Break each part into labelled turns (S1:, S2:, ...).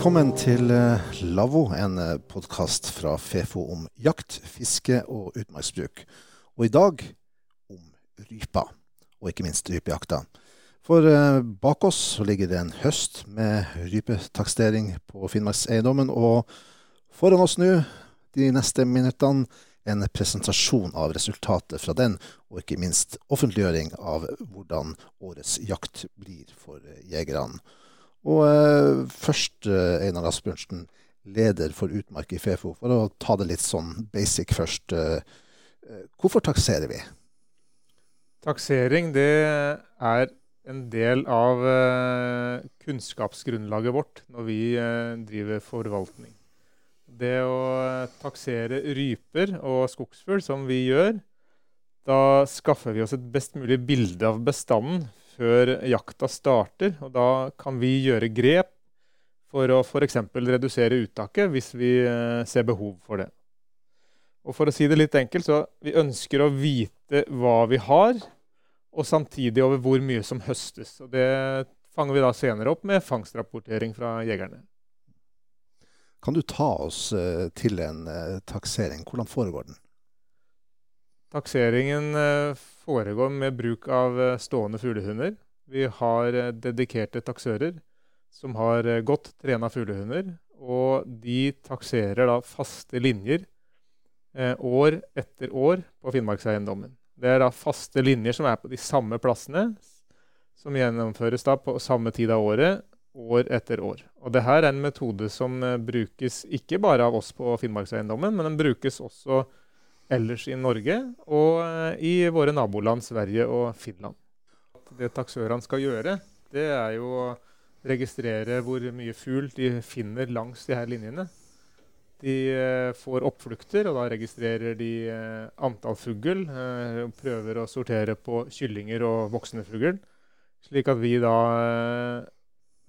S1: Velkommen til eh, Lavvo, en eh, podkast fra Fefo om jakt, fiske og utmarksbruk. Og i dag om rypa, og ikke minst rypejakta. For eh, bak oss ligger det en høst med rypetakstering på Finnmarkseiendommen. Og foran oss nå, de neste minuttene, en presentasjon av resultatet fra den, og ikke minst offentliggjøring av hvordan årets jakt blir for jegerne. Og eh, først, eh, Einar Asbjørnsen, leder for Utmark i Fefo. For å ta det litt sånn basic først. Eh, eh, hvorfor takserer vi?
S2: Taksering det er en del av eh, kunnskapsgrunnlaget vårt når vi eh, driver forvaltning. Det å taksere ryper og skogsfugl, som vi gjør, da skaffer vi oss et best mulig bilde av bestanden før jakta starter. Og da kan vi gjøre grep for å f.eks. redusere uttaket hvis vi eh, ser behov for det. Og for å si det litt enkelt, så vi ønsker å vite hva vi har, og samtidig over hvor mye som høstes. Og det fanger vi da senere opp med fangstrapportering fra jegerne.
S1: Kan du ta oss eh, til en eh, taksering? Hvordan foregår den?
S2: Takseringen eh, foregår med bruk av eh, stående fuglehunder. Vi har eh, dedikerte taksører som har godt trena fuglehunder. Og de takserer da faste linjer år etter år på Finnmarkseiendommen. Det er da faste linjer som er på de samme plassene, som gjennomføres da på samme tid av året, år etter år. Og det er en metode som brukes ikke bare av oss på Finnmarkseiendommen, men den brukes også ellers i Norge og eh, i våre naboland Sverige og Finland. Det taksørene skal gjøre, det er jo å registrere hvor mye fugl de finner langs de her linjene. De eh, får oppflukter, og da registrerer de eh, antall fugl. Prøver å sortere på kyllinger og voksne fugl. Slik at vi da,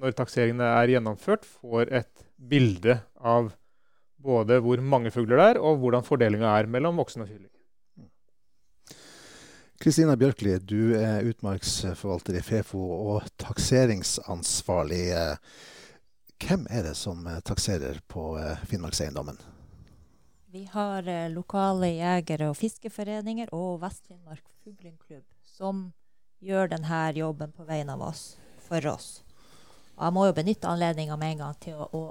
S2: når takseringene er gjennomført, får et bilde av både hvor mange fugler det er, og hvordan fordelinga er mellom voksne og kylling.
S1: Kristina Bjørkli, du er utmarksforvalter i Fefo og takseringsansvarlig. Eh, Hvem er det som eh, takserer på eh, Finnmarkseiendommen?
S3: Vi har lokale jegere og fiskeforeninger og Vest-Finnmark Fuglingklubb som gjør denne jobben på vegne av oss, for oss. Og jeg må jo benytte anledninga med en gang til å, å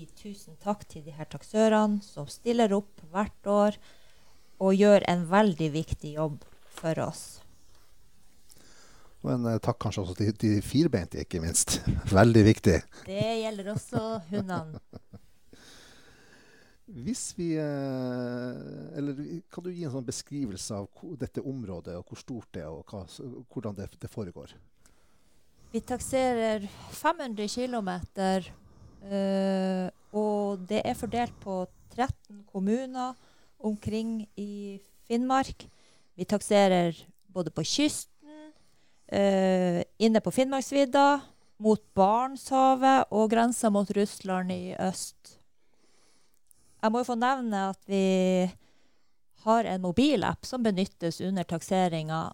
S3: si tusen takk til de her taksørene som stiller opp hvert år og gjør en veldig viktig jobb for oss.
S1: Og en eh, takk kanskje også til de firbeinte, ikke minst. Veldig viktig.
S3: Det gjelder også hundene.
S1: Hvis vi eh, Eller kan du gi en sånn beskrivelse av dette området, og hvor stort det er, og hva, hvordan det, det foregår?
S3: Vi takserer 500 km, og det er fordelt på 13 kommuner omkring i Finnmark. Vi takserer både på kysten, eh, inne på Finnmarksvidda, mot Barentshavet og grensa mot Russland i øst. Jeg må jo få nevne at vi har en mobilapp som benyttes under takseringa,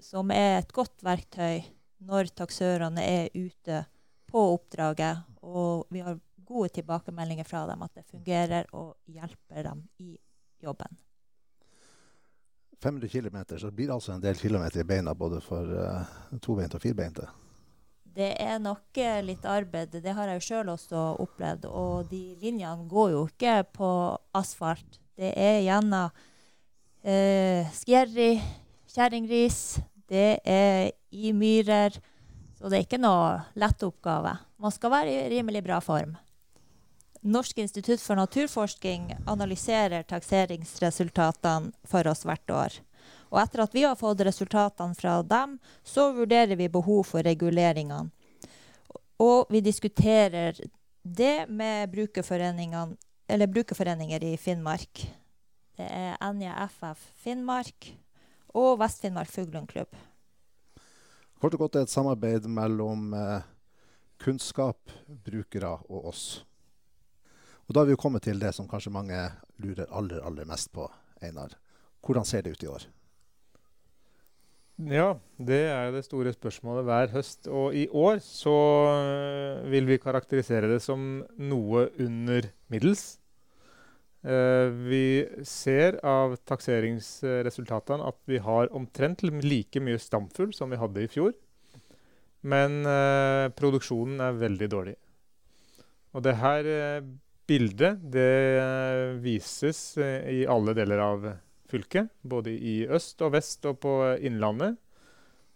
S3: som er et godt verktøy når taksørene er ute på oppdraget. Og vi har gode tilbakemeldinger fra dem at det fungerer og hjelper dem i jobben.
S1: 500 km, så blir det altså en del kilometer i beina både for uh, tobeinte og firbeinte.
S3: Det er nok eh, litt arbeid. Det har jeg jo sjøl også opplevd. Og de linjene går jo ikke på asfalt. Det er gjennom uh, skjerri, kjerringris, det er i myrer. Så det er ikke noe lett oppgave. Man skal være i rimelig bra form. Norsk institutt for naturforskning analyserer takseringsresultatene for oss hvert år. Og etter at vi har fått resultatene fra dem, så vurderer vi behov for reguleringene. Og vi diskuterer det med brukerforeninger i Finnmark. Det er NJFF Finnmark og Vest-Finnmark Fuglundklubb.
S1: Kort og godt er et samarbeid mellom eh, kunnskap, brukere og oss. Og da er vi jo kommet til det som kanskje mange lurer aller, aller mest på, Einar. Hvordan ser det ut i år?
S2: Ja, det er det store spørsmålet hver høst. Og i år så øh, vil vi karakterisere det som noe under middels. Uh, vi ser av takseringsresultatene at vi har omtrent like mye stamfugl som vi hadde i fjor. Men eh, produksjonen er veldig dårlig. Og det her eh, bildet det vises i alle deler av fylket. Både i øst og vest og på Innlandet.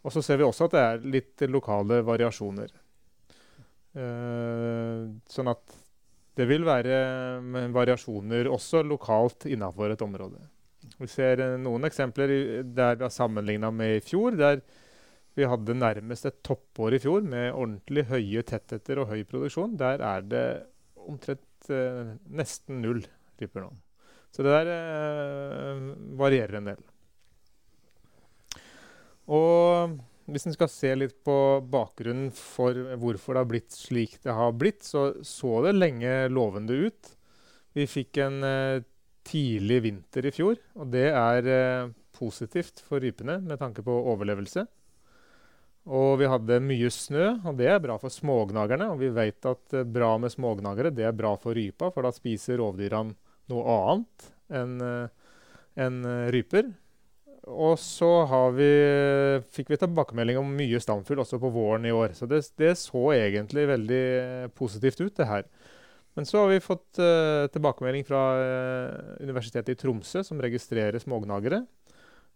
S2: Og så ser vi også at det er litt lokale variasjoner. sånn at det vil være variasjoner også lokalt innenfor et område. Vi ser eh, noen eksempler der vi har sammenligna med i fjor. der vi hadde nærmest et toppår i fjor med ordentlig høye tettheter og høy produksjon. Der er det omtrent eh, nesten null ryper nå. Så det der eh, varierer en del. Og hvis en skal se litt på bakgrunnen for hvorfor det har blitt slik det har blitt, så så det lenge lovende ut. Vi fikk en eh, tidlig vinter i fjor, og det er uh, positivt for rypene med tanke på overlevelse. Og vi hadde mye snø, og det er bra for smågnagerne. Og vi vet at uh, bra med smågnagere det er bra for rypa, for da spiser rovdyrene noe annet enn en ryper. Og så vi, fikk vi tilbakemelding om mye stamfugl også på våren i år. Så det, det, så egentlig veldig positivt ut, det her. Men så har vi fått uh, tilbakemelding fra uh, Universitetet i Tromsø, som registrerer smågnagere,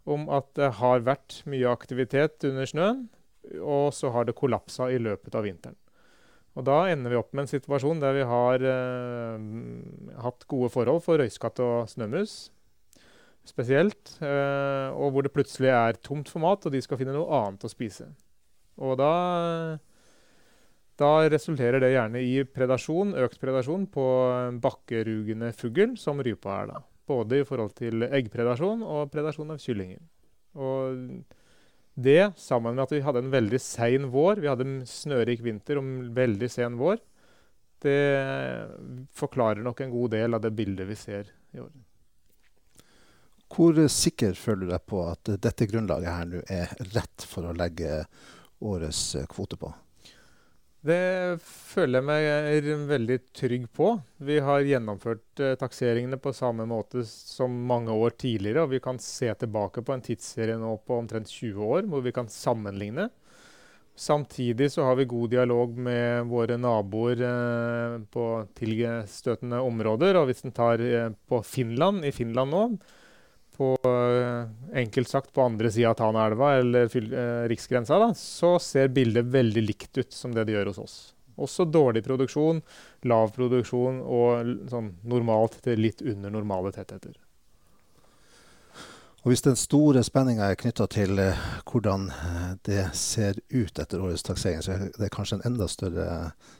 S2: om at det har vært mye aktivitet under snøen, og så har det kollapsa i løpet av vinteren. Og da ender vi opp med en situasjon der vi har eh, hatt gode forhold for røyskatt og snømus spesielt. Eh, og hvor det plutselig er tomt for mat, og de skal finne noe annet å spise. Og da, da resulterer det gjerne i predasjon, økt predasjon på bakkerugende fugl, som rypa er. da. Både i forhold til eggpredasjon og predasjon av kyllinger. Og det, sammen med at vi hadde en veldig sein vår, vi hadde en snørik vinter og en veldig sen vår, det forklarer nok en god del av det bildet vi ser i år.
S1: Hvor sikker føler du deg på at dette grunnlaget her nå er rett for å legge årets kvote på?
S2: Det føler jeg meg veldig trygg på. Vi har gjennomført eh, takseringene på samme måte som mange år tidligere. Og vi kan se tilbake på en tidsserie nå på omtrent 20 år, hvor vi kan sammenligne. Samtidig så har vi god dialog med våre naboer eh, på tilstøtende områder. Og hvis en tar eh, på Finland, i Finland nå, på eh, enkelt sagt på andre sida av Tanaelva eller eh, riksgrensa, da, så ser bildet veldig likt ut som det det gjør hos oss. Også dårlig produksjon, lav produksjon og sånn normalt til litt under normale tettheter.
S1: Og Hvis den store spenninga er knytta til eh, hvordan eh, det ser ut etter årets taksering, så er det kanskje en enda større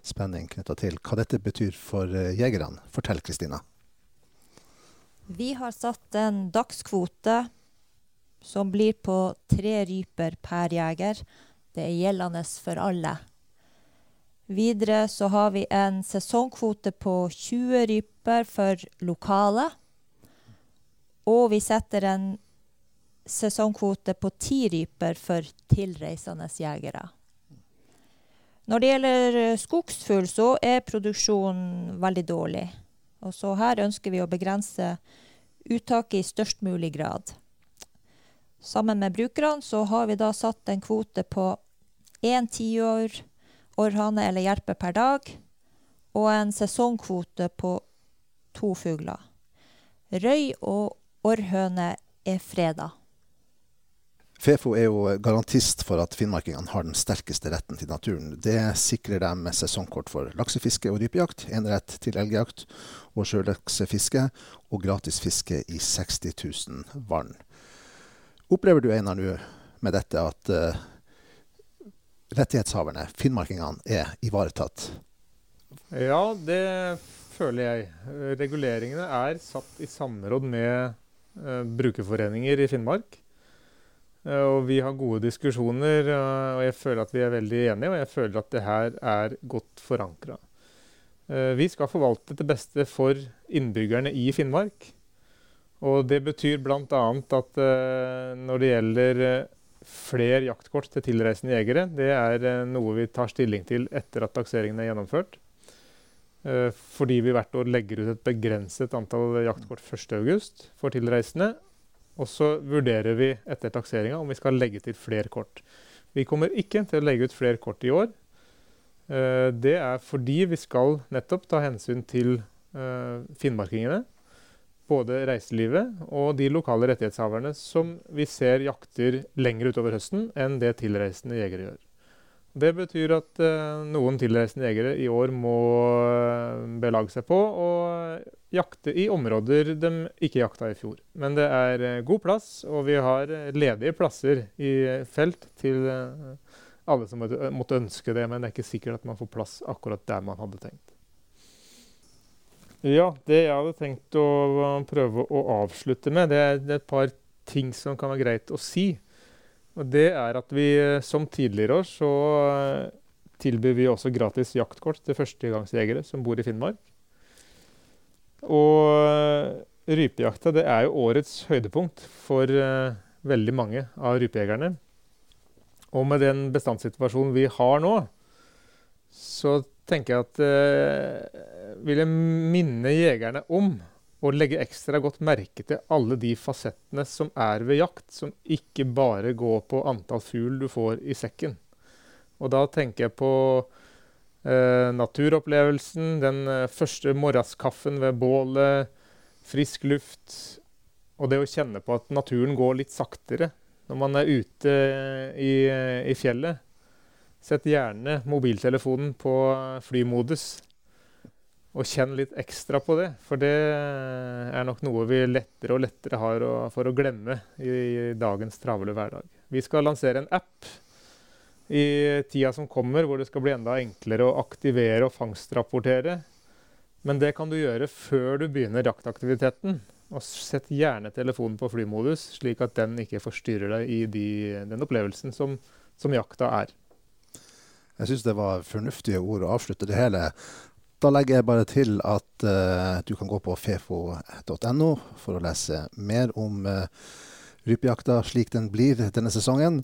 S1: spenning knytta til hva dette betyr for jegerne. Fortell, Kristina.
S3: Vi har satt en dagskvote som blir på tre ryper per jeger. Det er gjeldende for alle. Videre så har vi en sesongkvote på 20 ryper for lokale. Og vi setter en sesongkvote på 10 ryper for tilreisende jegere. Når det gjelder skogsfugl, så er produksjonen veldig dårlig. Og så her ønsker vi å begrense uttaket i størst mulig grad. Sammen med brukerne så har vi da satt en kvote på én tiår orrhane eller jerpe per dag, og en sesongkvote på to fugler. Røy og orrhøne er freda.
S1: Fefo er jo garantist for at finnmarkingene har den sterkeste retten til naturen. Det sikrer dem sesongkort for laksefiske og rypejakt, enerett til elgjakt og sjølaksefiske, og gratis fiske i 60 000 vann. Opplever du Einar nå med dette at uh, rettighetshaverne, finnmarkingene, er ivaretatt?
S2: Ja, det føler jeg. Reguleringene er satt i samråd med uh, brukerforeninger i Finnmark. Eh, og vi har gode diskusjoner, og jeg føler at vi er veldig enige, og jeg føler at det her er godt forankra. Eh, vi skal forvalte til beste for innbyggerne i Finnmark. Og det betyr bl.a. at eh, når det gjelder flere jaktkort til tilreisende jegere. Det er eh, noe vi tar stilling til etter at takseringen er gjennomført. Eh, fordi vi hvert år legger ut et begrenset antall jaktkort 1.8 for tilreisende. Og så vurderer vi etter takseringa om vi skal legge til flere kort. Vi kommer ikke til å legge ut flere kort i år. Eh, det er fordi vi skal nettopp ta hensyn til finnmarkingene både reiselivet og de lokale rettighetshaverne som vi ser jakter lenger utover høsten enn det tilreisende jegere gjør. Det betyr at uh, noen tilreisende jegere i år må uh, belage seg på å jakte i områder de ikke jakta i fjor. Men det er uh, god plass, og vi har ledige plasser i felt til alle som måtte ønske det. Men det er ikke sikkert at man får plass akkurat der man hadde tenkt. Ja, det jeg hadde tenkt å prøve å avslutte med, det er et par ting som kan være greit å si. Og det er at vi som tidligere år så eh, tilbyr vi også gratis jaktkort til førstegangsjegere som bor i Finnmark. Og eh, rypejakta det er jo årets høydepunkt for uh, veldig mange av rypejegerne. Og med den bestandssituasjonen vi har nå, så tenker jeg at uh, vil jeg minne jegerne om å legge ekstra godt merke til alle de fasettene som er ved jakt, som ikke bare går på antall fugl du får i sekken. Og da tenker jeg på eh, naturopplevelsen, den eh, første morgenskaffen ved bålet, frisk luft, og det å kjenne på at naturen går litt saktere når man er ute i, i fjellet. Sett gjerne mobiltelefonen på flymodus og kjenn litt ekstra på det. For det er nok noe vi lettere og lettere har å, for å glemme i, i, dagens travle hverdag. Vi skal lansere en app i tida som kommer, hvor det skal bli enda enklere å aktivere og fangstrapportere. Men det kan du gjøre før du begynner jaktaktiviteten. Og sett gjerne telefonen på flymodus, slik at den ikke forstyrrer deg i de, den opplevelsen som, som jakta er.
S1: Jeg syns det var fornuftige ord å avslutte det hele. Da legger jeg bare til at uh, du kan gå på fefo.no for å lese mer om uh, rypejakta slik den blir denne sesongen.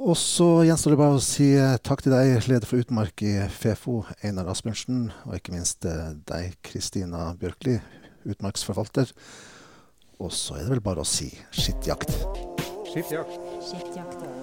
S1: Og så gjenstår det bare å si uh, takk til deg, leder for utmark i Fefo, Einar Asbjørnsen, og ikke minst deg, Kristina Bjørkli, utmarksforvalter. Og så er det vel bare å si skittjakt.
S2: Skittjakt.
S3: Skittjakt.